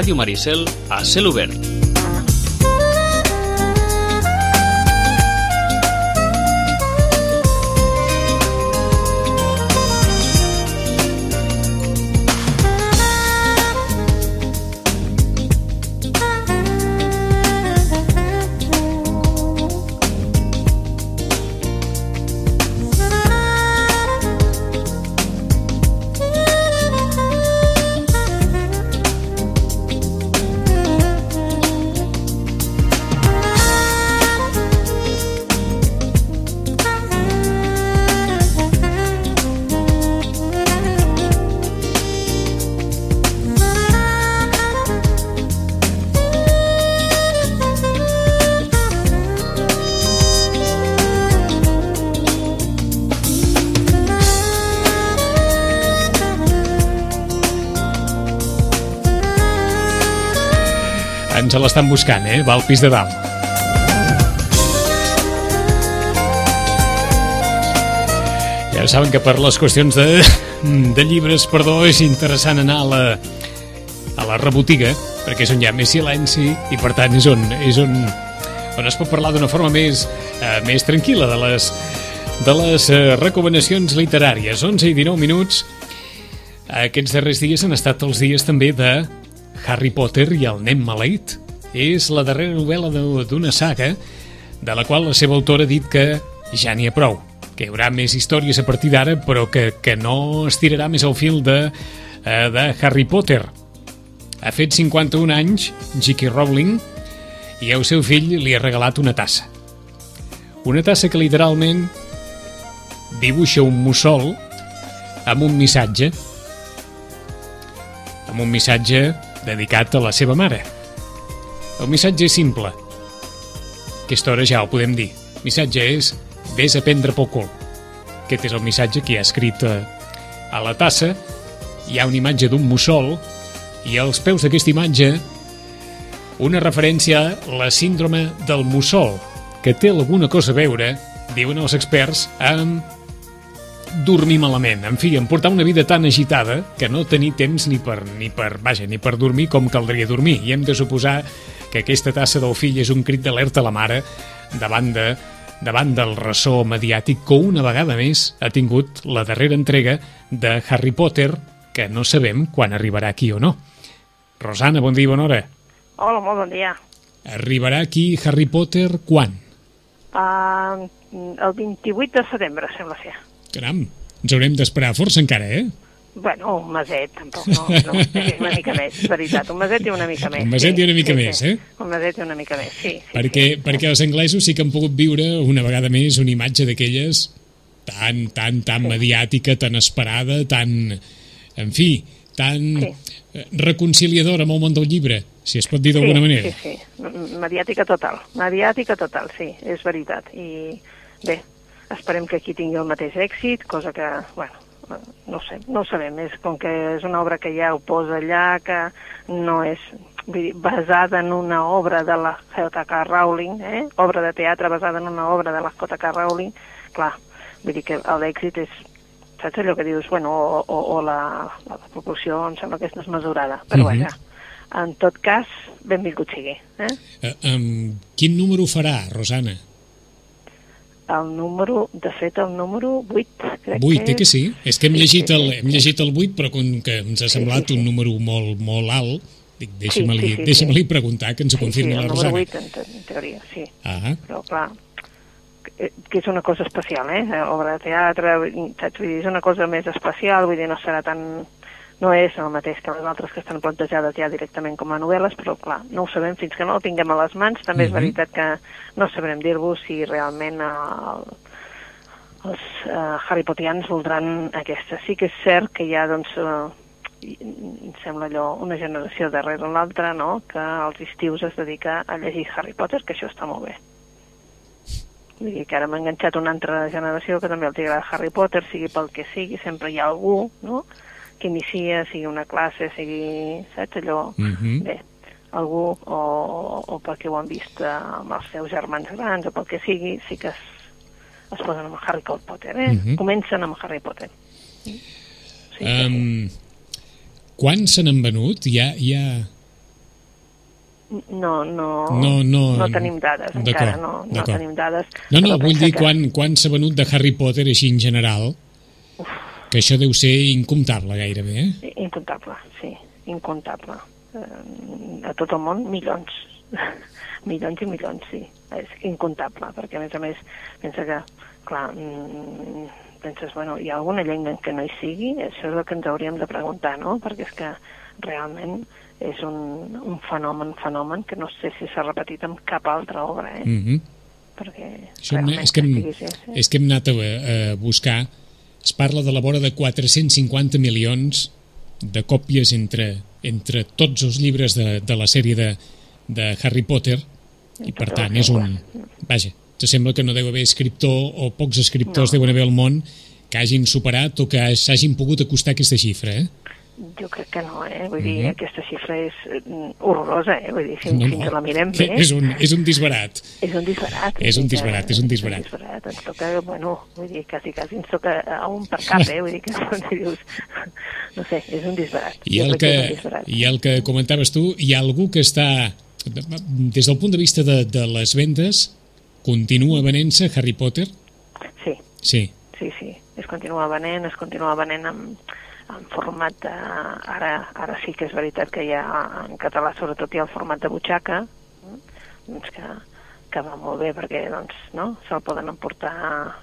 Ràdio Maricel a cel. L'estan buscant, eh? Va al pis de dalt. Ja saben que per les qüestions de, de llibres, perdó, és interessant anar a la, a la rebotiga, perquè és on hi ha més silenci i per tant és on, és on, on es pot parlar d'una forma més, eh, més tranquil·la de les, de les eh, recomanacions literàries. 11 i 19 minuts. Aquests darrers dies han estat els dies també de Harry Potter i el nen maleït. És la darrera novel·la d'una saga de la qual la seva autora ha dit que ja n'hi ha prou, que hi haurà més històries a partir d'ara, però que, que no estirarà més el fil de, eh, de Harry Potter. Ha fet 51 anys, J.K. Rowling, i el seu fill li ha regalat una tassa. Una tassa que literalment dibuixa un mussol amb un missatge amb un missatge dedicat a la seva mare. El missatge és simple. Aquesta hora ja ho podem dir. El missatge és Ves a prendre pel cul. Aquest és el missatge que hi ha escrit a, a la tassa. Hi ha una imatge d'un mussol i als peus d'aquesta imatge una referència a la síndrome del mussol, que té alguna cosa a veure, diuen els experts, amb dormir malament. En fi, em portar una vida tan agitada que no tenir temps ni per, ni per, vaja, ni per dormir com caldria dormir. I hem de suposar que aquesta tassa del fill és un crit d'alerta a la mare davant de davant del ressò mediàtic que una vegada més ha tingut la darrera entrega de Harry Potter, que no sabem quan arribarà aquí o no. Rosana, bon dia i bona hora. Hola, molt bon dia. Arribarà aquí Harry Potter quan? Uh, el 28 de setembre, sembla ser. Caram, ens haurem d'esperar força encara, eh? Bueno, un meset, tampoc, no, no, una mica més, és veritat, un meset i una mica més. Un meset sí, i una mica sí, més, sí. eh? Un meset i una mica més, sí. sí perquè, sí, perquè els anglesos sí que han pogut viure una vegada més una imatge d'aquelles tan, tan, tan sí. mediàtica, tan esperada, tan... En fi, tan sí. reconciliadora amb el món del llibre, si es pot dir d'alguna sí, manera. Sí, sí, mediàtica total, mediàtica total, sí, és veritat. I bé, esperem que aquí tingui el mateix èxit, cosa que, bueno, no sé, no ho sabem, és com que és una obra que ja ho posa allà, que no és vull dir, basada en una obra de la J.K. Rowling, eh? obra de teatre basada en una obra de la J.K. Rowling, clar, vull dir que l'èxit és, saps allò que dius, bueno, o, o, o la, la proporció em sembla que és desmesurada, però uh -huh. vaja, en tot cas, benvingut sigui. Eh? Uh, um, quin número farà, Rosana? El número, de fet, el número 8, crec 8, que eh que sí? És que hem llegit el, hem llegit el 8, però com que ens ha semblat sí, sí, sí. un número molt, molt alt, dic, deixa'm-li sí, sí, sí, deixa sí. preguntar, que ens ho sí, confirmi sí, la Rosana. Sí, el número 8, en, en teoria, sí. Ah. Però, clar, que, que és una cosa especial, eh? Obra de teatre, saps? Vull dir, és una cosa més especial, vull dir, no serà tan no és el mateix que les altres que estan plantejades ja directament com a novel·les, però clar, no ho sabem fins que no ho tinguem a les mans. També uh -huh. és veritat que no sabrem dir-vos si realment el, els uh, Harry Pottians voldran aquesta. Sí que és cert que hi ha, doncs, uh, em sembla allò, una generació darrere l'altra, no?, que als estius es dedica a llegir Harry Potter, que això està molt bé. Vull dir que ara m'ha enganxat una altra generació que també els agrada Harry Potter, sigui pel que sigui, sempre hi ha algú, no?, que inicia, sigui una classe, sigui, saps, allò... Mm -hmm. Bé, algú, o, o, perquè ho han vist amb els seus germans grans, o pel que sigui, sí que es es posen amb Harry Potter, eh? Uh Mhm. -huh. Comencen amb Harry Potter. Sí, um, Quants se n'han venut? Hi ha No, no, No, no, no tenim dades, encara no, no tenim dades. No, no, vull dir que- quan, quan s'ha venut de Harry Potter així en general, que això deu ser incomptable gairebé, eh? Incontable, sí, incontable. Eh, a tot el món, milions. milions i milions, sí. És incontable, perquè a més a més pensa que, clar, mm, penses, bueno, hi ha alguna llengua en què no hi sigui? Això és el que ens hauríem de preguntar, no? Perquè és que realment és un, un fenomen, fenomen que no sé si s'ha repetit amb cap altra obra, eh? Mm -hmm. Perquè Això és, que hem, sí. és que hem anat a, a buscar es parla de la vora de 450 milions de còpies entre, entre tots els llibres de, de la sèrie de, de Harry Potter i per totes tant és un... Vaja, te sembla que no deu haver escriptor o pocs escriptors No. deuen haver al món que hagin superat o que s'hagin pogut acostar a aquesta xifra, eh? Jo crec que no, eh? Vull dir, Mhm. aquesta xifra és eh, horrorosa, eh? Vull dir, si, No, si ens la mirem que bé... És un, és un disbarat. És un disbarat. És un disbarat, que- és un disbarat. És un disbarat. Ens toca, bueno, vull dir, quasi, quasi ens toca a un per cap, eh? Vull dir que dius... No sé, és un disbarat. I el, que. I el que comentaves tu, hi ha algú que està, des del punt de vista de, de les vendes, continua venent-se Harry Potter? Sí, Sí. sí, sí. Es continua venent, es continua venent en, en format de... Ara, ara sí que és veritat que hi ha, en català sobretot hi ha el format de butxaca, mm, doncs que, que va molt bé perquè doncs, no? se'l poden emportar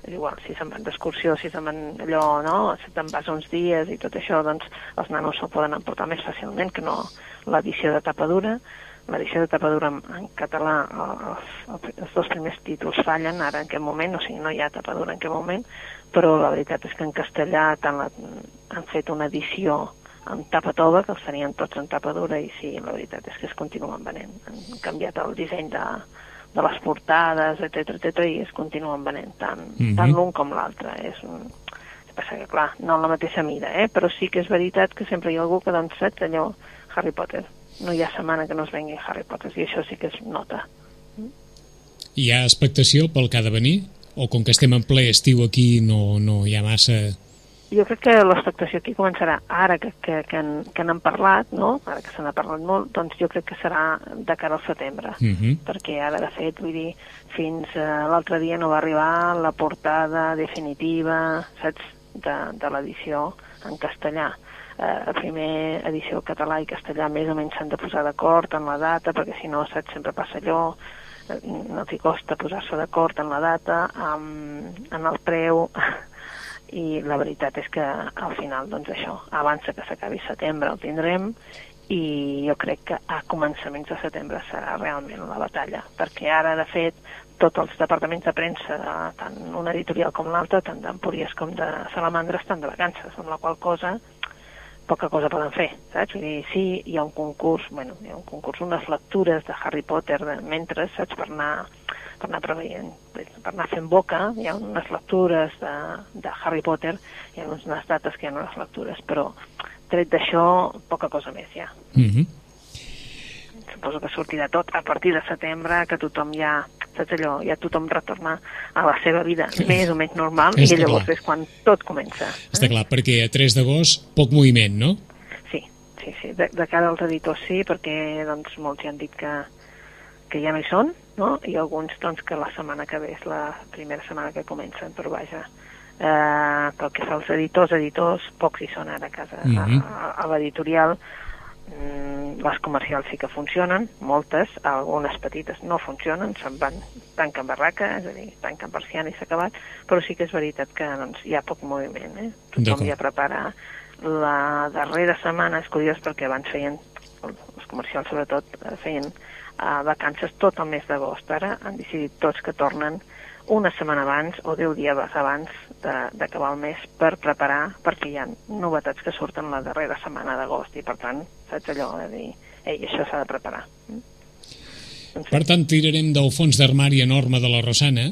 igual, si se'n van d'excursió, si se'n van allò, no? si te'n vas uns dies i tot això, doncs els nanos se'l poden emportar més fàcilment que no l'edició de tapa dura. L'edició de tapa dura en, en català, els, els dos primers títols fallen ara en aquest moment, o sigui, no hi ha tapa dura en aquest moment, però la veritat és que en castellà tant la, han fet una edició amb tapa tova, que els tenien tots en tapa dura, i sí, la veritat és que es continuen venent. Han canviat el disseny de, de les portades, etc etc i es continuen venent tant, mm. -hmm. tant l'un com l'altre. És un... Passa que, clar, no en la mateixa mida, eh? però sí que és veritat que sempre hi ha algú que, doncs, saps, allò, Harry Potter. No hi ha setmana que no es vengui Harry Potter, i això sí que es nota. Hi ha expectació pel que ha de venir? O com que estem en ple estiu aquí no, no hi ha massa... Jo crec que l'expectació aquí començarà ara que, que, que, en, que n'han parlat, no? ara que se n'ha parlat molt, doncs jo crec que serà de cara al setembre. Uh -huh. perquè ara, de fet, vull dir, fins uh, l'altre dia no va arribar la portada definitiva, saps, de, de l'edició en castellà. Uh, la primer edició català i castellà més o menys s'han de posar d'acord en la data, perquè si no, saps, sempre passa allò, eh, no t'hi costa posar-se d'acord en la data, um, en el preu, i la veritat és que al final, doncs això, abans que s'acabi setembre el tindrem, i jo crec que a començaments de setembre serà realment la batalla, perquè ara, de fet, tots els departaments de premsa, de, tant un editorial com l'altre, tant d'Empúries com de Salamandra, estan de vacances, amb la qual cosa poca cosa poden fer, saps? Vull dir, sí, hi ha un concurs, bueno, hi ha un concurs, unes lectures de Harry Potter de, mentre, saps, per anar, per anar preveient, per anar fent boca, hi ha unes lectures de, de Harry Potter, hi ha unes dates que hi ha unes lectures, però tret d'això, poca cosa més ja. Uh -huh. Suposo que sortirà tot a partir de setembre, que tothom ja, saps allò, ja tothom retorna a la seva vida més o menys normal, Està i llavors clar. és quan tot comença. Està clar, perquè a 3 d'agost poc moviment, no? Sí, sí, sí. De, de cara als editors sí, perquè doncs, molts ja han dit que, que ja no hi són, no? i alguns doncs, que la setmana que ve és la primera setmana que comencen, però vaja, eh, pel que fa als editors, editors, pocs hi són ara a casa, Mhm. a, a, a l'editorial, mm, les comercials sí que funcionen, moltes, algunes petites no funcionen, se'n van tanquen barraca, és a dir, tanquen persiana i s'ha acabat, però sí que és veritat que doncs, hi ha poc moviment, eh? Tothom ja prepara la darrera setmana, és curiós perquè abans feien, els comercials sobretot, eh, feien uh, vacances tot el mes d'agost. Ara han decidit tots que tornen una setmana abans o 10 dies abans de- d'acabar el mes per preparar, perquè hi ha novetats que surten la darrera setmana d'agost i per tant, saps allò de dir, ei, això s'ha de preparar. Mm? Doncs Per tant, tirarem del fons d'armari enorme de la Rosana,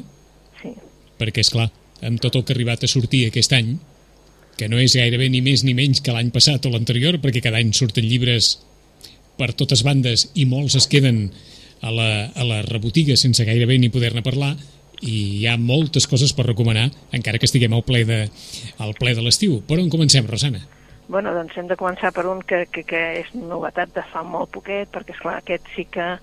sí, perquè, és clar, amb tot el que ha arribat a sortir aquest any, que no és gairebé ni més ni menys que l'any passat o l'anterior, perquè cada any surten llibres per totes bandes i molts es queden a la, a la rebotiga sense gairebé ni poder-ne parlar i hi ha moltes coses per recomanar encara que estiguem al ple de, al ple de l'estiu. Per on comencem, Rosana? bueno, doncs hem de començar per un que, que, que és novetat de fa molt poquet, perquè, esclar, aquest sí que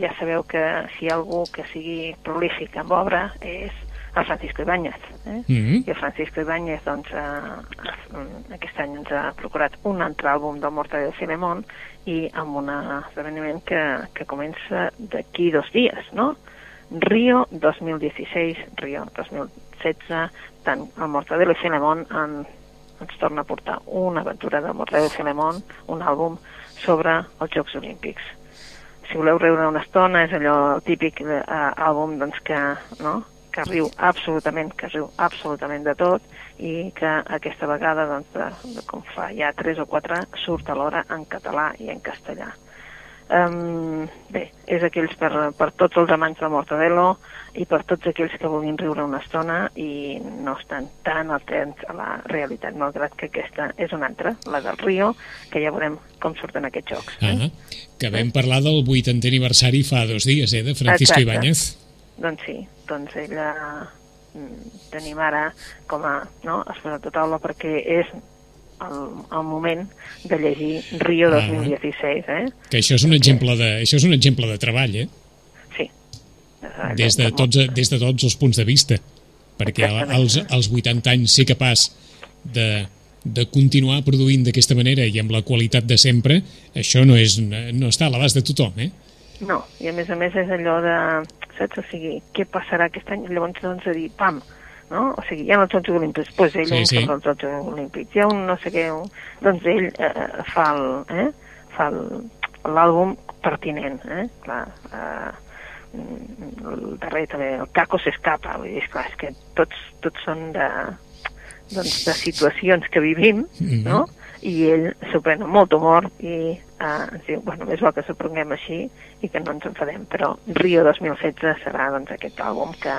ja sabeu que si hi ha algú que sigui prolífic amb obra és el Francisco Ibáñez. Eh? Mm -hmm. I el Francisco Ibáñez, doncs, eh, aquest any ens ha procurat un altre àlbum del Mortadelo de Filemón i amb un esdeveniment que, que comença d'aquí dos dies, no? Rio 2016, Rio 2016, tant el Mortadelo i Filemón en, ens torna a portar una aventura del Mortadelo i Filemón, un àlbum sobre els Jocs Olímpics si voleu riure una estona, és allò el típic eh, àlbum doncs, que, no? que riu absolutament, que riu absolutament de tot i que aquesta vegada, doncs, de, de, com fa ja tres o quatre, surt alhora en català i en castellà. Um, bé, és aquells per, per tots els amants del Mortadelo i per tots aquells que vulguin riure una estona i no estan tan atents a la realitat, malgrat que aquesta és una altra, la del Rio, que ja veurem com surten aquests jocs. Eh? -huh. Que vam parlar del 80è aniversari fa dos dies, eh, de Francisco Exacte. Ibáñez. Doncs sí, doncs ella tenim ara com a no, taula perquè és el, el moment de llegir Rio Ah. 2016, eh? Que això és un exemple de, això és un exemple de treball, eh? Sí. Des de, tots, des de tots els punts de vista. Perquè als, als 80 anys ser capaç de, de continuar produint d'aquesta manera i amb la qualitat de sempre, això no, és, no està a l'abast de tothom, eh? No, i a més a més és allò de, saps, o sigui, què passarà aquest any? Llavors, doncs, a dir, pam, no? O sigui, hi ha els Jocs Olímpics, doncs pues ell Sí, sí, els Jocs Olímpics, hi ha un no sé què, un, doncs ell eh, fa el, eh? fa l'àlbum pertinent, eh? Clar, eh, mm, el darrer també, el Caco s'escapa, vull dir, esclar, és que tots, tots són de, doncs, de situacions que vivim, Mhm. no? i ell s'ho pren amb molt humor i eh, ens diu, bueno, més val que s'ho prenguem així i que no ens enfadem, però Rio 2016 serà doncs, aquest àlbum que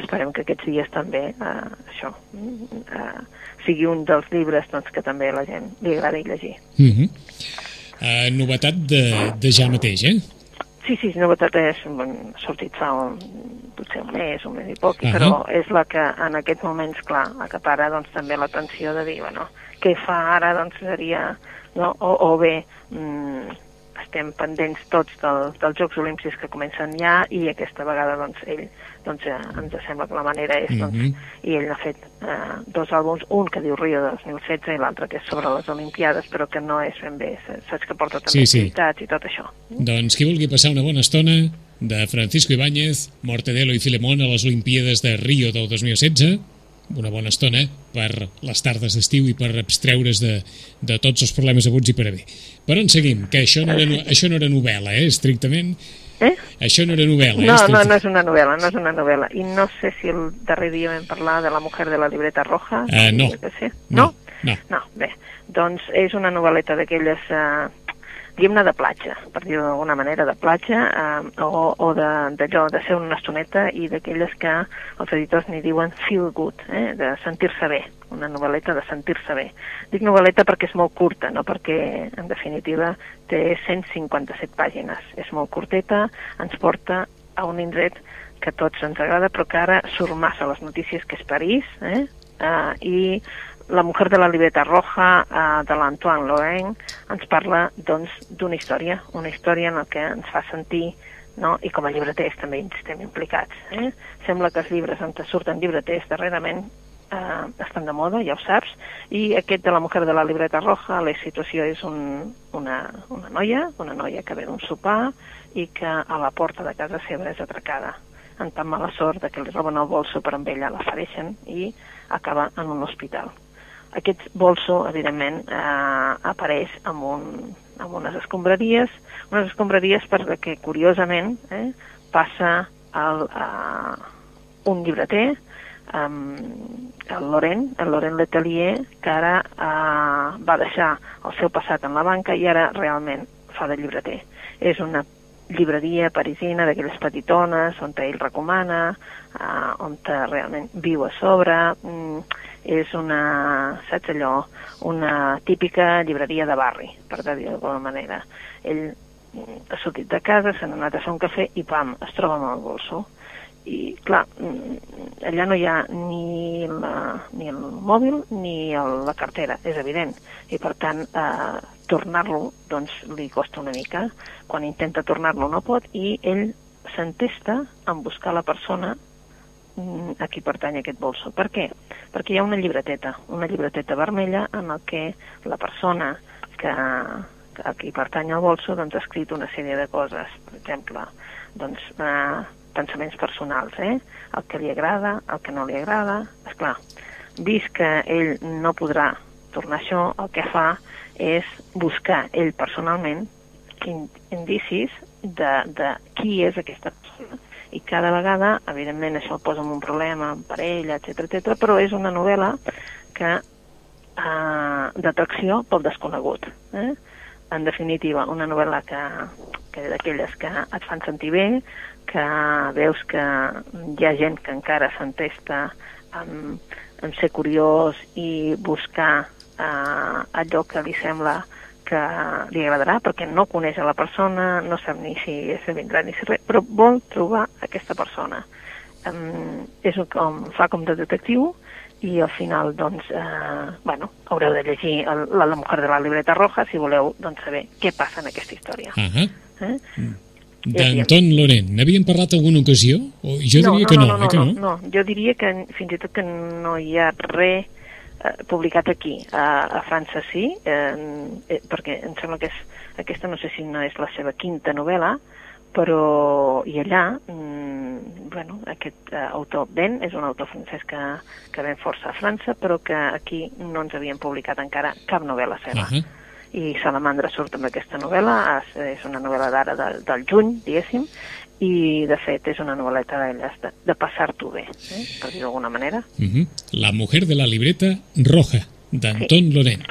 esperem que aquests dies també eh, això eh, sigui un dels llibres doncs, que també la gent li agradi llegir. Uh -huh. uh, novetat de, de ja mateix, eh? Sí, sí, novetat és, bueno, ha sortit fa un, potser un mes, un mes i poc, Ahà. però és la que en aquests moments, clar, acapara doncs, també l'atenció de dir, bueno, què fa ara, doncs seria, no? o, o bé, mm, estem pendents tots del, dels Jocs Olímpics que comencen ja i aquesta vegada doncs, ell doncs, eh, ens sembla que la manera és doncs, Mhm. i ell ha fet eh, dos àlbums, un que diu Rio de 2016 i l'altre que és sobre les Olimpiades però que no és ben bé, saps que porta també Sí, sí. i tot això Doncs qui vulgui passar una bona estona de Francisco Ibáñez, Mortadelo i Filemón a les Olimpíades de Rio del 2016, una bona estona per les tardes d'estiu i per abstreure's de, de tots els problemes abuts i per haver. Per on seguim? Que això no era, no- això no era novel·la, eh, estrictament. eh? Això no era novel·la, eh? No, no, no és una novel·la, no és una novel·la. I no sé si el darrer dia vam parlar de la mujer de la libreta roja. Eh, no. Sé. No, No? no. No, bé. Doncs és una novel·leta d'aquelles, eh, diguem-ne, de platja, per dir-ho d'alguna manera, de platja, eh, o, o d'allò, de, de ser una estoneta i d'aquelles que els editors n'hi diuen feel good, eh, de sentir-se bé, una novel·leta de sentir-se bé. Dic novel·leta perquè és molt curta, no perquè, en definitiva, té 157 pàgines. És molt curteta, ens porta a un indret que tots ens agrada, però que ara surt massa les notícies, que és París, eh? Uh, i la mujer de la libreta roja uh, de l'Antoine Lorraine ens parla doncs d'una història, una història en la que ens fa sentir no? i com a llibreters també hi estem implicats. Eh? Sembla que els llibres on te surten llibreters darrerament eh, estan de moda, ja ho saps, i aquest de la mujer de la libreta roja, la situació és un, una, una noia, una noia que ve d'un sopar i que a la porta de casa seva és atracada en tan mala sort que li roben el bolso per amb ella la fereixen i acaba en un hospital. Aquest bolso, evidentment, eh, apareix amb, un, amb unes escombraries, unes escombraries perquè, curiosament, eh, passa el, eh, un llibreter, um, el Laurent, el Laurent Letelier, que ara eh, va deixar el seu passat en la banca i ara realment fa de llibreter. És una llibreria parisina d'aquelles petitones on ell recomana, uh, on realment viu a sobre, mm, és una, saps allò, una típica llibreria de barri, per dir-ho d'alguna manera. Ell mm, ha sortit de casa, se n'ha anat a fer un cafè i pam, es troba amb el bolso. i clar, mm, allà no hi ha ni, la, ni el mòbil ni el, la cartera, és evident. I per tant, eh, tornar-lo doncs, li costa una mica. Quan intenta tornar-lo no pot i ell s'entesta en buscar la persona mm, a qui pertany aquest bolso. Per què? Perquè hi ha una llibreteta, una llibreteta vermella en el que la persona que, a qui pertany el bolso doncs, ha escrit una sèrie de coses. Per exemple, doncs, eh, pensaments personals, eh? el que li agrada, el que no li agrada. És clar, vist que ell no podrà tornar això, el que fa és buscar ell personalment indicis de, de qui és aquesta persona. I cada vegada, evidentment, això el posa en un problema amb parella, etc etc, però és una novel·la que eh, d'atracció pel desconegut. Eh? En definitiva, una novel·la que, que d'aquelles que et fan sentir bé, que veus que hi ha gent que encara s'entesta en, en ser curiós i buscar eh, allò que li sembla que li agradarà, perquè no coneix a la persona, no sap ni si és vindrà ni si res, però vol trobar aquesta persona. Um, és com, fa com de detectiu i al final, doncs, eh, bueno, haureu de llegir el, la, la mujer de la libreta roja si voleu doncs, saber què passa en aquesta història. Uh -huh. eh? Mm. D'Anton Loren, n'havíem parlat alguna ocasió? O jo no, diria no, que no, no, no, eh, que no, no? no, jo diria que fins i tot que no hi ha res eh, publicat aquí. A, a França sí, eh, eh, perquè em sembla que és, aquesta no sé si no és la seva quinta novel·la, però i allà, mm, bueno, aquest eh, autor Ben és un autor francès que, que ven força a França, però que aquí no ens havien publicat encara cap novel·la seva. Uh -huh i Salamandra surt amb aquesta novel·la, és una novel·la d'ara del, del juny, diguéssim, i de fet és una novel·leta de, de passar-t'ho bé, eh? per dir d'alguna manera. Uh -huh. La mujer de la libreta roja, d'Anton sí. Loren.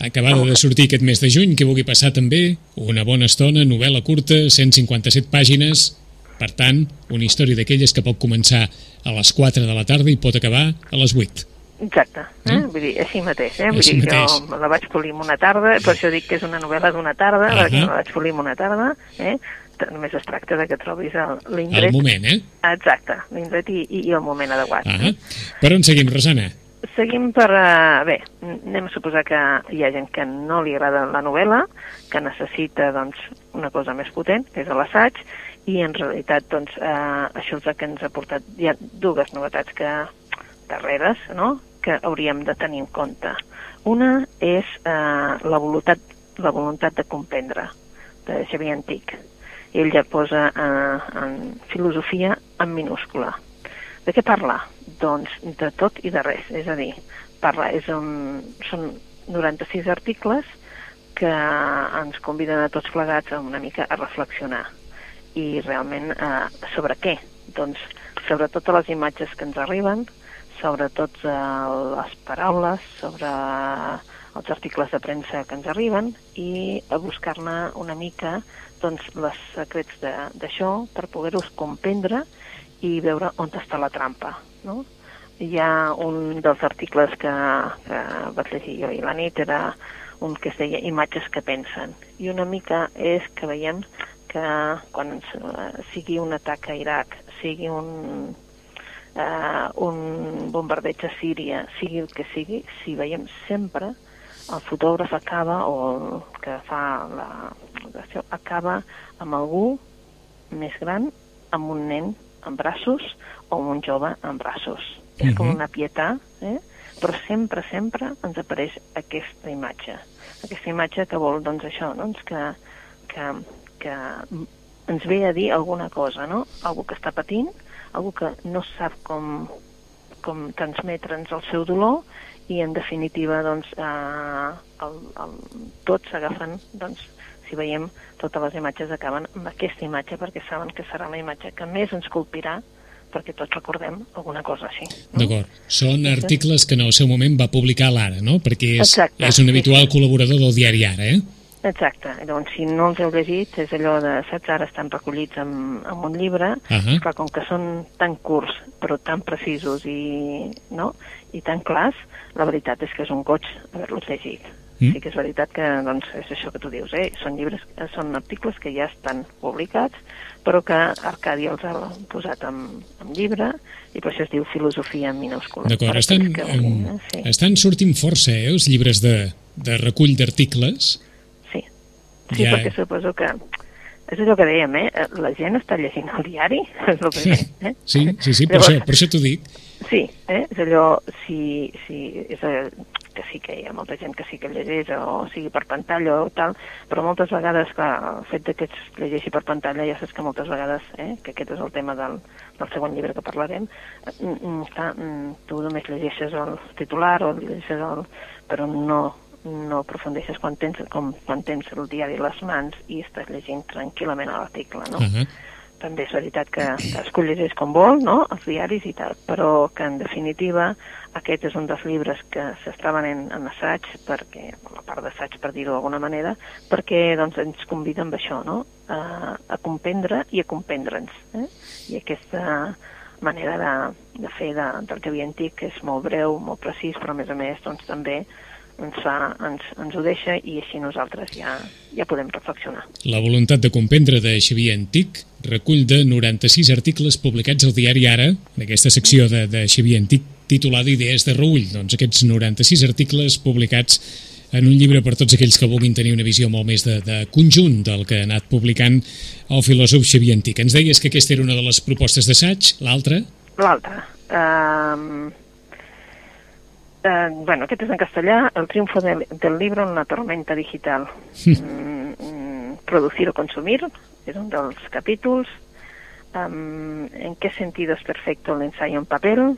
Acabada de sortir aquest mes de juny, que vulgui passar també una bona estona, novel·la curta, 157 pàgines, per tant, una història d'aquelles que pot començar a les 4 de la tarda i pot acabar a les 8. Exacte, eh? Mm? vull dir, així mateix, eh? Vull Així dir, mateix. jo la vaig polir una tarda, per això dic que és una novel·la d'una tarda, uh. -huh. perquè la vaig polir una tarda, eh? Només es tracta de que trobis el- l'indret... Al moment, eh? Exacte, l'indret i, i, i el moment adequat. Uh -huh. Per on seguim, Rosana? Seguim per... Uh, bé, anem a suposar que hi ha gent que no li agrada la novel·la, que necessita, doncs, una cosa més potent, que és l'assaig, i en realitat, doncs, uh, això és el que ens ha portat... Hi ha dues novetats que darreres, no?, que hauríem de tenir en compte. Una és eh, la, voluntat, la voluntat de comprendre, de Xavier Antic. Ell ja posa eh, en filosofia en minúscula. De què parla? Doncs de tot i de res, és a dir, parla, és un, són 96 articles que ens conviden a tots plegats a una mica a reflexionar. I realment eh, sobre què? Doncs sobre totes les imatges que ens arriben, sobre totes eh, les paraules, sobre els articles de premsa que ens arriben i a buscar-ne una mica doncs, les secrets d'això per poder-los comprendre i veure on està la trampa. No? Hi ha un dels articles que, que vaig llegir jo i la nit, era un que es deia Imatges que pensen. I una mica és que veiem que quan eh, sigui un atac a Iraq, sigui un, eh, un bombardeig a Síria, sigui el que sigui, si veiem sempre el fotògraf acaba, o el que fa la això, acaba amb algú més gran, amb un nen en braços o amb un jove en braços. És com Mhm. una pietat, eh? però sempre, sempre ens apareix aquesta imatge. Aquesta imatge que vol, doncs, això, doncs, que, que, que ens ve a dir alguna cosa, no? Algú que està patint, algú que no sap com, com transmetre'ns el seu dolor i en definitiva doncs, eh, el, el, tots s'agafen doncs, si veiem totes les imatges acaben amb aquesta imatge perquè saben que serà la imatge que més ens colpirà perquè tots recordem alguna cosa així. No? D'acord. Són articles que en el seu moment va publicar l'Ara, no? Perquè és, Exacte, és un sí, habitual sí. col·laborador del diari Ara, eh? Exacte. Llavors, si no els heu llegit, és allò de, saps, ara estan recollits en, en un llibre, Ahà. clar, com que són tan curts, però tan precisos i, no? i tan clars, la veritat és que és un goig haver-los llegit. Mm. Sí que és veritat que doncs, és això que tu dius, eh? són, llibres, són articles que ja estan publicats, però que Arcadi els ha posat en, en llibre i per això es diu filosofia en minúscula. D'acord, estan, que, eh? sí. estan sortint força eh, els llibres de, de recull d'articles. Sí, ja... perquè suposo que és allò que dèiem, eh? La gent està llegint el diari, és el primer, eh? Sí, sí, sí, per, Llavors, això, per això t'ho dic. Sí, eh? és allò, si, si, és que sí que hi ha molta gent que sí que llegeix o sigui per pantalla o tal, però moltes vegades, clar, el fet de que es llegeixi per pantalla ja saps que moltes vegades, eh, que aquest és el tema del, del segon llibre que parlarem, mm, mm, clar, mm, tu només llegeixes el titular o llegeixes el... però no, no aprofundeixes quan tens, com, quan tens el diari a les mans i estàs llegint tranquil·lament l'article, no? Uh -huh també és veritat que cadascú llegeix com vol, no?, els diaris i tal, però que en definitiva aquest és un dels llibres que s'està venent en assaig, perquè, la part d'assaig per dir-ho d'alguna manera, perquè doncs, ens convida amb això, no?, a, a comprendre i a comprendre'ns. Eh? I aquesta manera de, de fer de, del Xavier Antic és molt breu, molt precís, però a més a més doncs, també ens, fa, ens, ens ho deixa i així nosaltres ja, ja podem reflexionar. La voluntat de comprendre de Xavier Antic recull de 96 articles publicats al diari Ara, en aquesta secció de, de Xavier Antic titulada Idees de Reull. Doncs aquests 96 articles publicats en un llibre per tots aquells que vulguin tenir una visió molt més de, de conjunt del que ha anat publicant el filòsof Xavier Antic. Ens deies que aquesta era una de les propostes d'assaig, l'altra? L'altra. Um, Eh, bueno, aquest és en castellà, El triunfo del, del libro en una tormenta digital. Mm, mm, producir o consumir, és un dels capítols. Um, ¿En qué sentido es perfecto el ensayo en papel?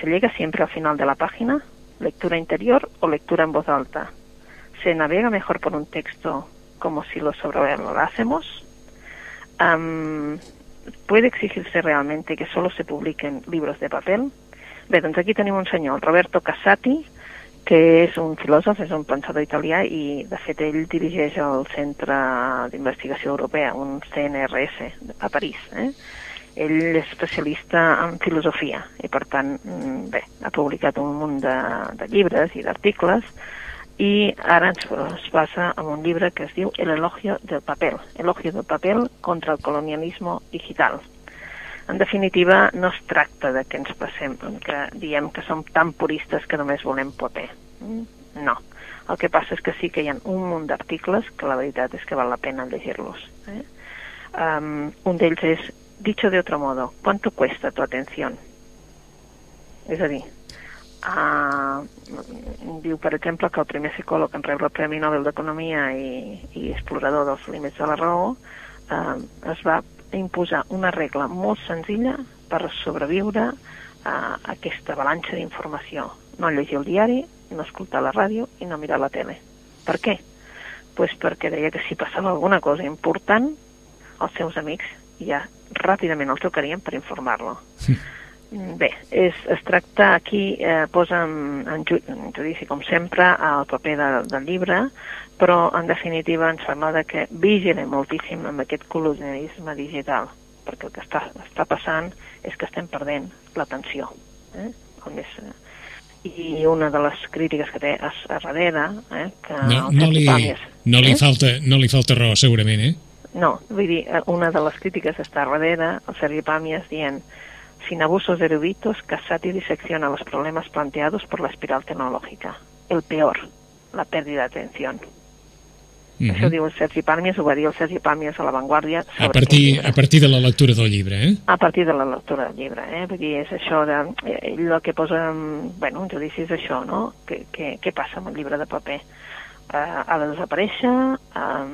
¿Se llega siempre al final de la página? ¿Lectura interior o lectura en voz alta? ¿Se navega mejor por un texto como si lo sobrevalorásemos? Um, ¿Puede exigirse realmente que solo se publiquen libros de papel? Bé, doncs aquí tenim un senyor, Roberto Cassati, que és un filòsof, és un pensador italià i, de fet, ell dirigeix el Centre d'Investigació Europea, un CNRS, a París. Eh? Ell és especialista en filosofia i, per tant, mm, bé, ha publicat un munt de, de llibres i d'articles i ara ens, es basa en un llibre que es diu El elogio del papel, elogio del papel contra el colonialismo digital, en definitiva, no es tracta de que ens passem, que diem que som tan puristes que només volem paper. Mm, no. El que passa és que sí que hi ha un munt d'articles que la veritat és que val la pena llegir-los. Eh? Um, un d'ells és, dicho de otro modo, ¿cuánto cuesta tu atención? És a dir, uh, diu, per exemple, que el primer psicòleg en rebre el Premi Nobel d'Economia i, i explorador dels límits de la raó uh, es va imposar una regla molt senzilla per sobreviure a aquesta avalanxa d'informació. No llegir el diari, no escoltar la ràdio i no mirar la tele. Per què? Pues perquè deia que si passava alguna cosa important, els seus amics ja ràpidament el trucarien per informar-lo. Sí. Bé, és, es tracta aquí, eh, posa en, en, ju, en judici, com sempre, el paper de, del llibre, però en definitiva ens sembla que vigilem moltíssim amb aquest colonialisme digital, perquè el que està, està passant és que estem perdent l'atenció. Eh? més, eh? I una de les crítiques que té a, a darrere, eh, que no, no, li, no, li eh? falta, no li falta raó, segurament, eh? No, vull dir, eh, una de les crítiques està darrere, el Sergi Pàmies dient sin abusos eruditos, Casati disecciona los problemas planteados por la espiral tecnológica. El peor, la pérdida de atención. Uh -huh. Això diu el Sergi Pàmies, ho va dir el Sergi Pàmies a La Vanguardia. A partir, a partir de la lectura del llibre, eh? A partir de la lectura del llibre, eh? Vull dir, és això de... Ell el que posa, bueno, un judici és això, no? Què, què, què passa amb el llibre de paper? Uh, ha de desaparèixer? Uh,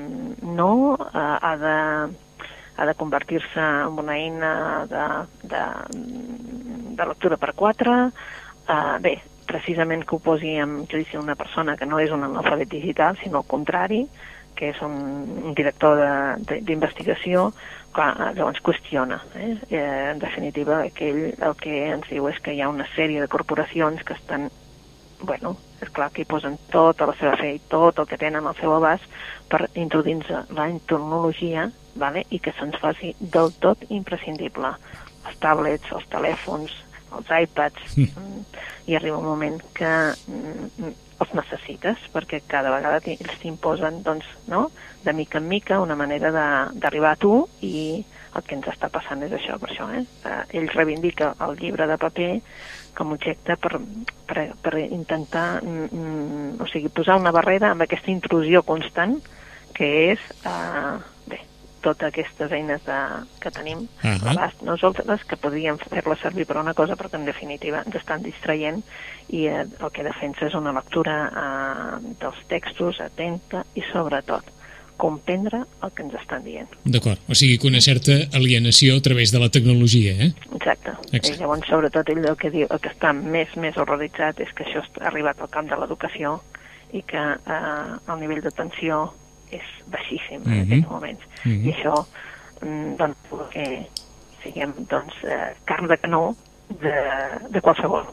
no? Uh, ha de ha de convertir-se en una eina de, de, de lectura per quatre. Uh, bé, precisament que ho posi en judici una persona que no és un analfabet digital, sinó al contrari, que és un, director d'investigació, que llavors qüestiona. Eh? Eh, en definitiva, aquell, el que ens diu és que hi ha una sèrie de corporacions que estan bueno, és clar que hi posen tota la seva fe i tot el que tenen al seu abast per introduir la tecnologia vale? i que se'ns faci del tot imprescindible. Els tablets, els telèfons, els iPads, mm. i arriba un moment que mm, els necessites, perquè cada vegada ells t'imposen, doncs, no?, de mica en mica una manera d'arribar a tu i el que ens està passant és això, per això, eh? eh ell reivindica el llibre de paper com a objecte per, per, per intentar mm, mm, o sigui, posar una barrera amb aquesta intrusió constant que és eh, totes aquestes eines de, que tenim uh -huh. abast nosaltres que podríem fer-les servir per una cosa però que en definitiva ens estan distraient i eh, el que defensa és una lectura eh, dels textos atenta i sobretot comprendre el que ens estan dient. D'acord, o sigui que una certa alienació a través de la tecnologia, eh? Exacte. Exacte. I llavors, sobretot, ell el que diu, el que està més més horroritzat és que això ha arribat al camp de l'educació i que eh, el nivell d'atenció és baixíssim uh -huh. en mhm. aquests moments. Uh -huh. I això mm, doncs, que siguem doncs, eh, carn de canó de, de qualsevol.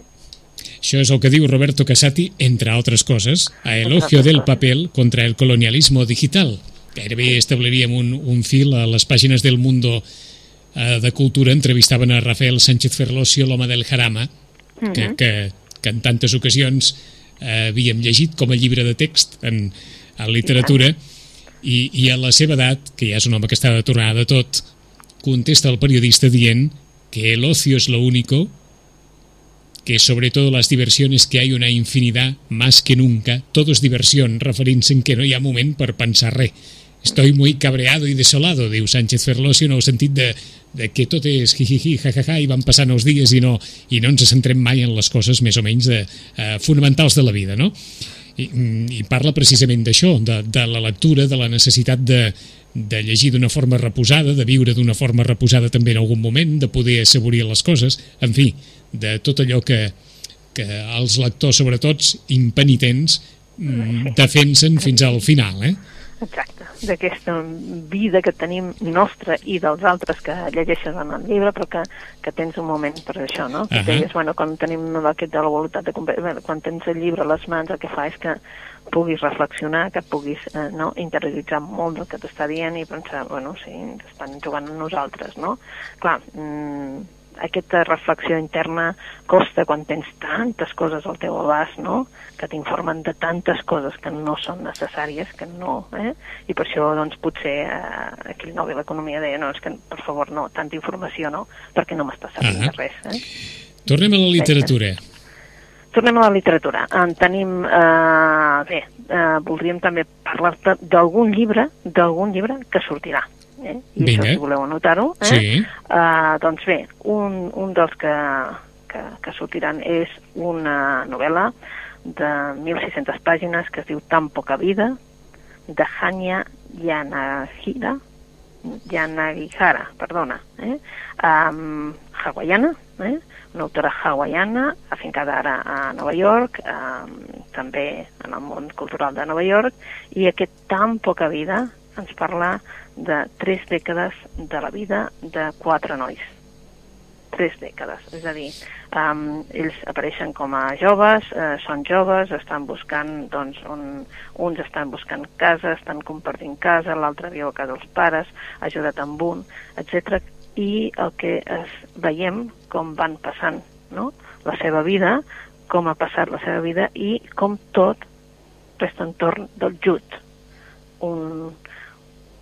Això és el que diu Roberto Casati, entre altres coses, a elogio del papel contra el colonialismo digital gairebé establiríem un, un fil a les pàgines del Mundo eh, de Cultura entrevistaven a Rafael Sánchez Ferlosio, l'home del Jarama, que, uh -huh. que, que en tantes ocasions eh, havíem llegit com a llibre de text en, en literatura, i, i a la seva edat, que ja és un home que està de tornada de tot, contesta el periodista dient que el ocio es lo único, que sobre todo las diversiones que hay una infinidad, más que nunca, todo es diversión, referint-se en que no hi ha moment per pensar res Estoy muy cabreado y desolado, diu Sánchez Ferlosio, en el sentit de, de que tot és jijiji, jajaja, i van passant els dies i no, i no ens centrem mai en les coses més o menys de, uh, fonamentals de la vida, no? I, i parla precisament d'això, de, de la lectura, de la necessitat de, de llegir d'una forma reposada, de viure d'una forma reposada també en algun moment, de poder assaborir les coses, en fi, de tot allò que, que els lectors, sobretot impenitents, mm, defensen fins al final, eh? Exacte, d'aquesta vida que tenim nostra i dels altres que llegeixes en el llibre, però que, que tens un moment per això, no? Uh -huh. deies, bueno, quan tenim aquest de la voluntat de comprar, quan tens el llibre a les mans, el que fa és que puguis reflexionar, que puguis eh, no, interioritzar molt del que t'està dient i pensar, bueno, sí, estan jugant amb nosaltres, no? Clar, mmm, aquesta reflexió interna costa quan tens tantes coses al teu abast, no?, que t'informen de tantes coses que no són necessàries, que no, eh? I per això, doncs, potser eh, aquí el nou de l'economia deia, no, és que, per favor, no, tanta informació no, perquè no m'està servint uh -huh. de res, eh? Tornem a la literatura. Tornem a la literatura. En tenim, eh, bé, eh, voldríem també parlar-te d'algun llibre, d'algun llibre que sortirà eh? i Vinga. això si voleu anotar-ho. Eh? Sí. Uh, doncs bé, un, un dels que, que, que sortiran és una novel·la de 1.600 pàgines que es diu Tan poca vida, de Hanya Yanagihara, Yanagihara, perdona, eh? um, hawaiana, eh? una autora hawaiana, afincada ara a Nova York, um, també en el món cultural de Nova York, i aquest Tan poca vida ens parla de tres dècades de la vida de quatre nois. Tres dècades, és a dir, um, ells apareixen com a joves, uh, són joves, estan buscant, doncs, un, uns estan buscant casa, estan compartint casa, l'altre viu a casa dels pares, ajudat amb un, etc. I el que es veiem com van passant no? la seva vida, com ha passat la seva vida i com tot resta entorn del jut, un,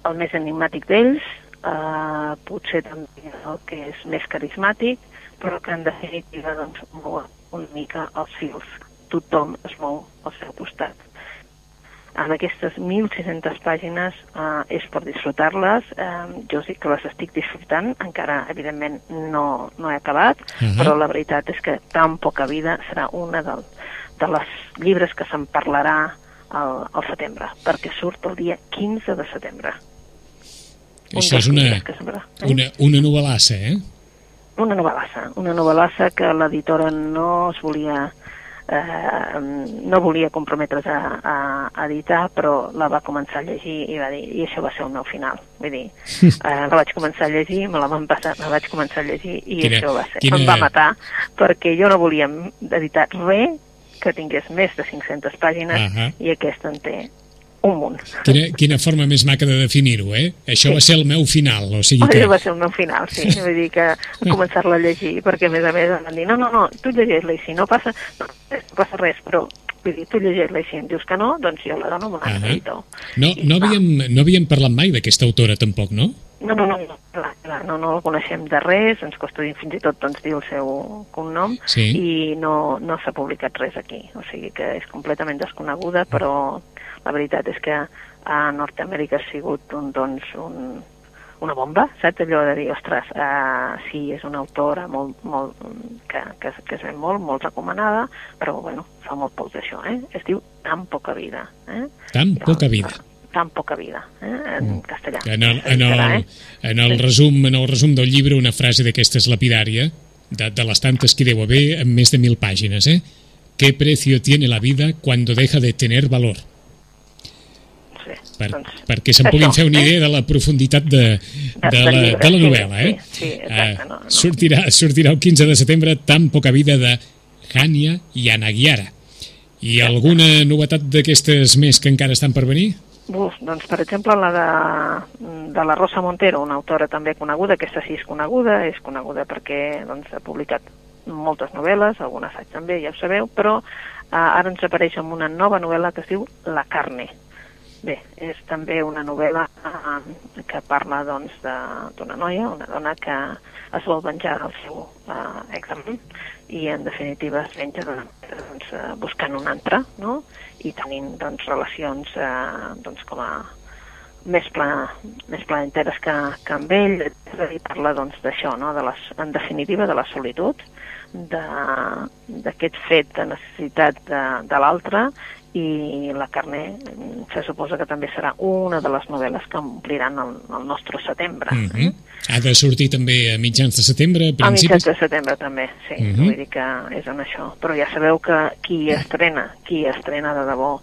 el més enigmàtic d'ells, eh, potser també el que és més carismàtic, però que en definitiva doncs, mou una mica els fils. Tothom es mou al seu costat. En aquestes 1.600 pàgines eh, és per disfrutar-les. Eh, jo sí que les estic disfrutant, encara, evidentment, no, no he acabat, uh mhm. -huh. però la veritat és que tan poca vida serà una del, de les llibres que se'n parlarà al, al setembre, perquè surt el dia 15 de setembre. Això és una, una, una novel·lassa, eh? Una novel·lassa, una novel·lassa que l'editora no es volia eh, no volia comprometre's a, a, a editar, però la va començar a llegir i va dir, i això va ser el meu final. Vull dir, eh, la vaig començar a llegir, me la van passar, la vaig començar a llegir i quina, això va ser, quina... em va matar, perquè jo no volia editar res que tingués més de 500 pàgines uh -huh. i aquesta en té un munt. Quina, quina forma més maca de definir-ho, eh? Això Sí. va ser el meu final, o sigui que... Allò va ser el meu final, sí. Vull dir que començar-la a llegir, perquè a més a més em van dir, no, no, no, tu llegeix-la i si no passa, no, no passa res, però vull dir, tu llegeix-la i si em dius que no, doncs jo la dono altre editor. No, no, havíem, no havíem parlat mai d'aquesta autora, tampoc, no? No, no, no, no, clar, clar, no, no el coneixem de res, ens costa dir fins i tot doncs, dir el seu cognom Sí. i no, no s'ha publicat res aquí, o sigui que és completament desconeguda, però la veritat és que a Nord-Amèrica ha sigut un, doncs, un, una bomba, saps? Allò de dir, ostres, uh, sí, és una autora molt, molt, que, que, que es ven molt, molt recomanada, però, bueno, fa molt poc d'això, eh? Es diu Tan poca vida, eh? Tan poca vida. Tan poca vida, eh? En castellà. En el, en, el, en el resum en el resum del llibre una frase d'aquestes lapidària de, de les tantes que deu haver en més de mil pàgines, eh? ¿Qué precio tiene la vida cuando deja de tener valor? Per, doncs, perquè se'n puguin fer una eh? idea de la profunditat de, de, del la, de la novel·la, eh? sí, sí, exacte, no, no. Sortirà, sortirà el 15 de setembre Tan poca vida de Hania i Anagiara. I alguna novetat d'aquestes més que encara estan per venir? Uf, doncs, per exemple, la de, de la Rosa Montero, una autora també coneguda, aquesta sí és coneguda, és coneguda perquè doncs, ha publicat moltes novel·les, algun assaig també, ja ho sabeu, però eh, ara ens apareix amb una nova novel·la que es diu La carne. Bé, és també una novel·la eh, que parla doncs, d'una noia, una dona que es vol venjar del seu eh, examen i en definitiva es venja doncs, eh, buscant un altre no? i tenint doncs, relacions eh, doncs, com a més, pla, més planeteres que, que amb ell i parla doncs, no? de les, en definitiva de la solitud d'aquest fet de necessitat de, de l'altre i la carne mm, se suposa que també serà una de les novel·les que ompliran el, el nostre setembre. Mm -hmm. Ha de sortir també a mitjans de setembre, a A mitjans principis... de setembre també, sí. Uh Mhm. -huh. Vull dir que és en això. Però ja sabeu que qui estrena, qui estrena de debò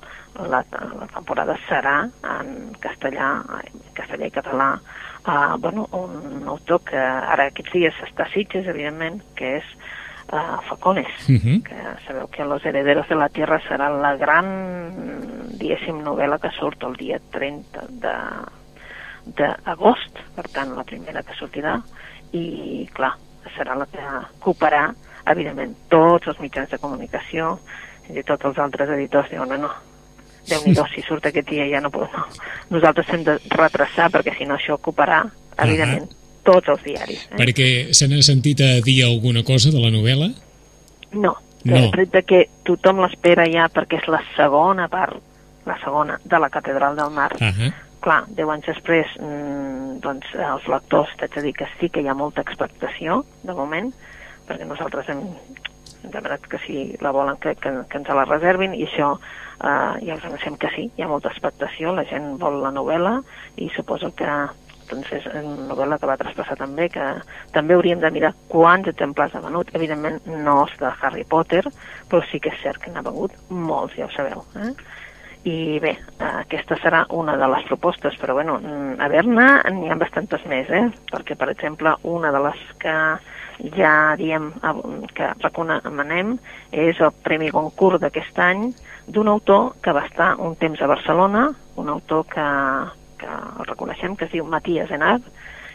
la, la temporada serà en castellà, en castellà i català, uh, bueno, un autor que ara aquests dies està a Sitges, evidentment, que és uh, Facones, Uh -huh. que sabeu que Los herederos de la tierra serà la gran, diguéssim, novel·la que surt el dia 30 de, d'agost, per tant, la primera que sortirà, i, clar, serà la que ocuparà, evidentment, tots els mitjans de comunicació, i tot els altres editors diuen, no, no, déu nhi si surt aquest dia ja no puc, no. Nosaltres hem de retrasar, perquè si no això ocuparà, evidentment, tots els diaris. Eh? Perquè se n'ha sentit a dir alguna cosa de la novel·la? No, No. no. tret de que tothom l'espera ja perquè és la segona part, la segona, de la Catedral del Mar. Ah -huh. Clar, deu anys després, mm, doncs, els lectors, t'haig de dir que sí que hi ha molta expectació, de moment, perquè nosaltres hem demanat que si la volen que, que, que ens la reservin i això eh, ja us anunciem que sí, hi ha molta expectació, la gent vol la novel·la i suposo que una novel·la que va traspassar també, que també hauríem de mirar quants exemplars ha venut. Evidentment no és de Harry Potter, però sí que és cert que n'ha venut molts, ja ho sabeu. Eh? I bé, aquesta serà una de les propostes, però bueno, a veure-ne n'hi ha bastantes més, eh? perquè per exemple una de les que ja diem que recomanem és el Premi Goncourt d'aquest any d'un autor que va estar un temps a Barcelona, un autor que, que el reconeixem, que es diu Matías Enard,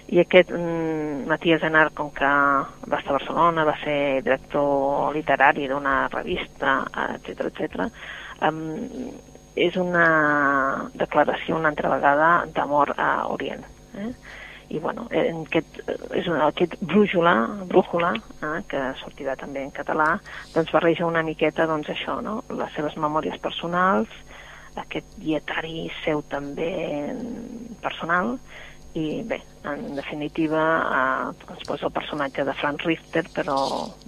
i aquest mm, Matías Enard, com que va estar a Barcelona, va ser director literari d'una revista, etc etc. Um, és una declaració una altra vegada d'amor a Orient. Eh? I bueno, en aquest, és una, aquest brújula, brújula, eh, que sortirà també en català, doncs barreja una miqueta doncs això, no? les seves memòries personals, aquest dietari seu també personal, i bé, en definitiva eh, ens posa el personatge de Franz Richter però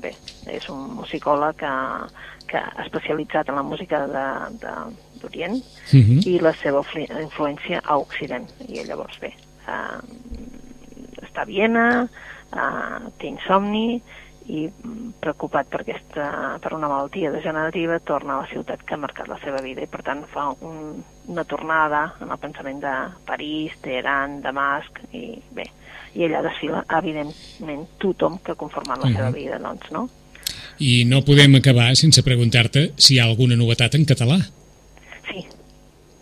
bé, és un musicòleg que, que ha especialitzat en la música d'Orient Uh -huh. i la seva influència a Occident i llavors bé eh, està a Viena eh, té insomni i mm, preocupat per, aquesta, per una malaltia degenerativa torna a la ciutat que ha marcat la seva vida i per tant fa un, una tornada en el pensament de París, Teheran, Damasc i bé, i allà desfila evidentment tothom que ha conformat la Mhm. seva vida doncs, no? I no podem acabar sense preguntar-te si hi ha alguna novetat en català. Sí,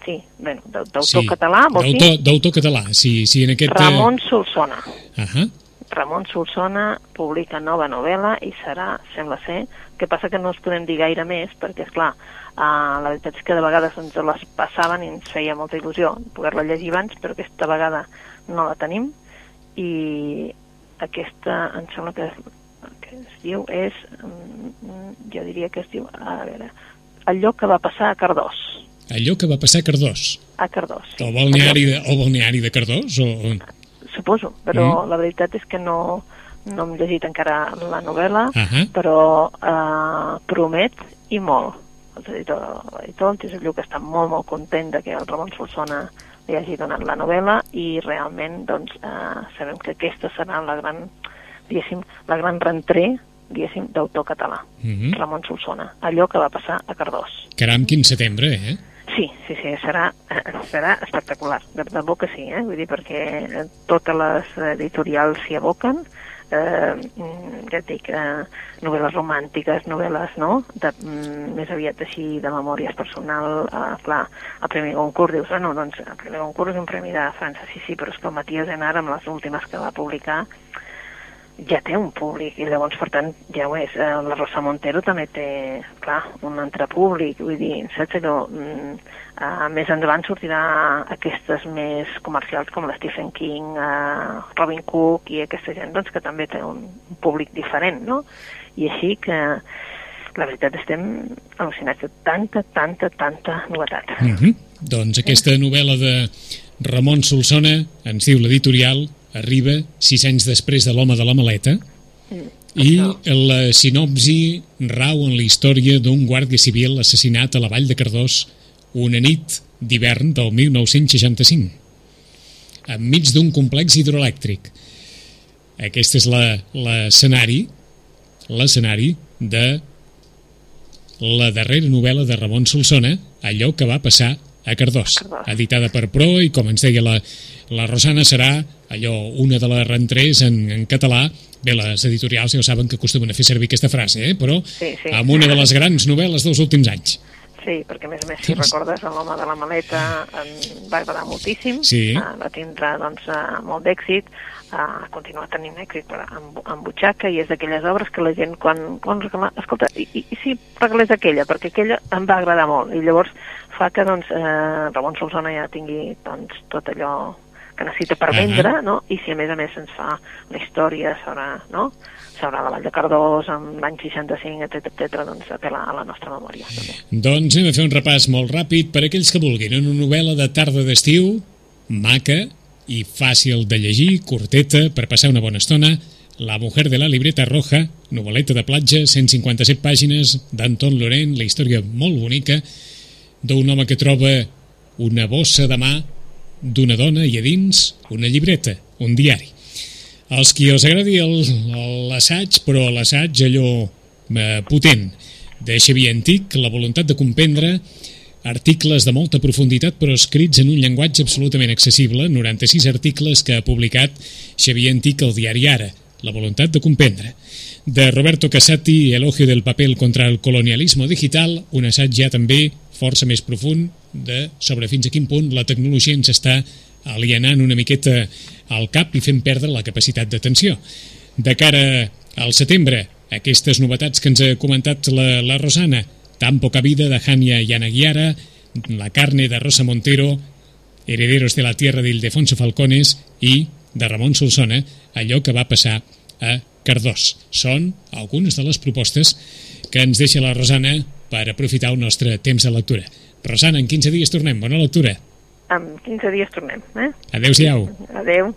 sí, bueno, d'autor sí. català, vol dir? D'autor català, sí, sí, en aquest... Ramon Solsona. Uh -huh. Ramon Solsona publica nova novel·la i serà, sembla ser, que passa que no us podem dir gaire més, perquè, és clar, uh, la veritat és que de vegades ens les passaven i ens feia molta il·lusió poder-la llegir abans, però aquesta vegada no la tenim, i aquesta, em sembla que, que es diu, és, mm, jo diria que es diu, a veure, allò que va passar a Cardós. Allò que va passar a Cardós? A Cardós, sí. El balneari de, el balneari de Cardós? O... Suposo, però mm. la veritat és que no, no hem llegit encara la novel·la, uh -huh. però eh, promet i molt. L'editor, el Josep Lluc, està molt, molt content de que el Ramon Solsona li hagi donat la novel·la i realment doncs, eh, sabem que aquesta serà la gran, diguéssim, la gran rentré diguéssim, d'autor català, uh -huh. Ramon Solsona, allò que va passar a Cardós. Caram, quin setembre, eh? Sí, sí, sí, serà, serà espectacular, de debò que sí, eh? vull dir, perquè totes les editorials s'hi aboquen, eh, ja et dic, eh, novel·les romàntiques, novel·les, no?, de, mm, més aviat així de memòries personal, eh, clar, el Premi Goncourt, dius, bueno, doncs el Premi Goncourt és un premi de França, sí, sí, però és que el Matías Enar, amb les últimes que va publicar, ja té un públic, i llavors, per tant, ja ho és. Eh, la Rosa Montero també té, clar, un altre públic, vull dir, saps allò... Mm, més endavant sortirà aquestes més comercials com l'Stephen King, uh, Robin Cook i aquesta gent, doncs, que també té un, un públic diferent, no? I així que la veritat estem al·lucinats de tanta, tanta, tanta novetat. Mm -hmm. Doncs aquesta novel·la de Ramon Solsona, ens diu l'editorial, arriba sis anys després de l'home de la maleta mm, i la sinopsi rau en la història d'un guàrdia civil assassinat a la vall de Cardós una nit d'hivern del 1965 enmig d'un complex hidroelèctric. Aquest és l'escenari l'escenari de la darrera novel·la de Ramon Solsona, allò que va passar a Cardós, editada per Pro i com ens deia la, la Rosana serà allò, una de les rentrers en, en català bé, les editorials ja ho saben que acostumen a fer servir aquesta frase, eh? però sí, sí. amb una de les grans novel·les dels últims anys. Sí, perquè a més a més, si recordes, l'home de la maleta em va agradar moltíssim, sí. uh, va tindre doncs, uh, molt d'èxit, uh, ha continuat tenint èxit per, amb, amb butxaca i és d'aquelles obres que la gent quan, quan regala, escolta, i, i, i si regalés aquella, perquè aquella em va agradar molt i llavors fa que doncs, eh, Ramon Solsona ja tingui doncs, tot allò que necessita per vendre, uh -huh. no? i si a més a més ens fa la història sobre, no? sobre la Vall de Cardós, amb l'any 65, etc etc, doncs apela a la nostra memòria. També. Doncs hem de fer un repàs molt ràpid per aquells que vulguin. Una novel·la de tarda d'estiu, maca i fàcil de llegir, curteta, per passar una bona estona, La mujer de la libreta roja, novel·leta de platja, 157 pàgines, d'Anton Laurent, la història molt bonica, d'un home que troba una bossa de mà d'una dona i a dins una llibreta, un diari. Els qui els agradi l'assaig, però l'assaig allò eh, potent de Xavier Antic, la voluntat de comprendre articles de molta profunditat però escrits en un llenguatge absolutament accessible, 96 articles que ha publicat Xavier Antic al diari Ara, la voluntat de comprendre. De Roberto Casati, Elogio del papel contra el colonialismo digital, un assaig ja també força més profund de sobre fins a quin punt la tecnologia ens està alienant una miqueta al cap i fent perdre la capacitat d'atenció. De cara al setembre, aquestes novetats que ens ha comentat la, la Rosana, Tan poca vida de Hania Yanaguiara, La carne de Rosa Montero, Herederos de la tierra d'Ildefonso Falcones i de Ramon Solsona, allò que va passar a Cardós. Són algunes de les propostes que ens deixa la Rosana per aprofitar el nostre temps de lectura. Rosana, en 15 dies tornem. Bona lectura. En 15 dies tornem. Eh? Adéu-siau. Adéu.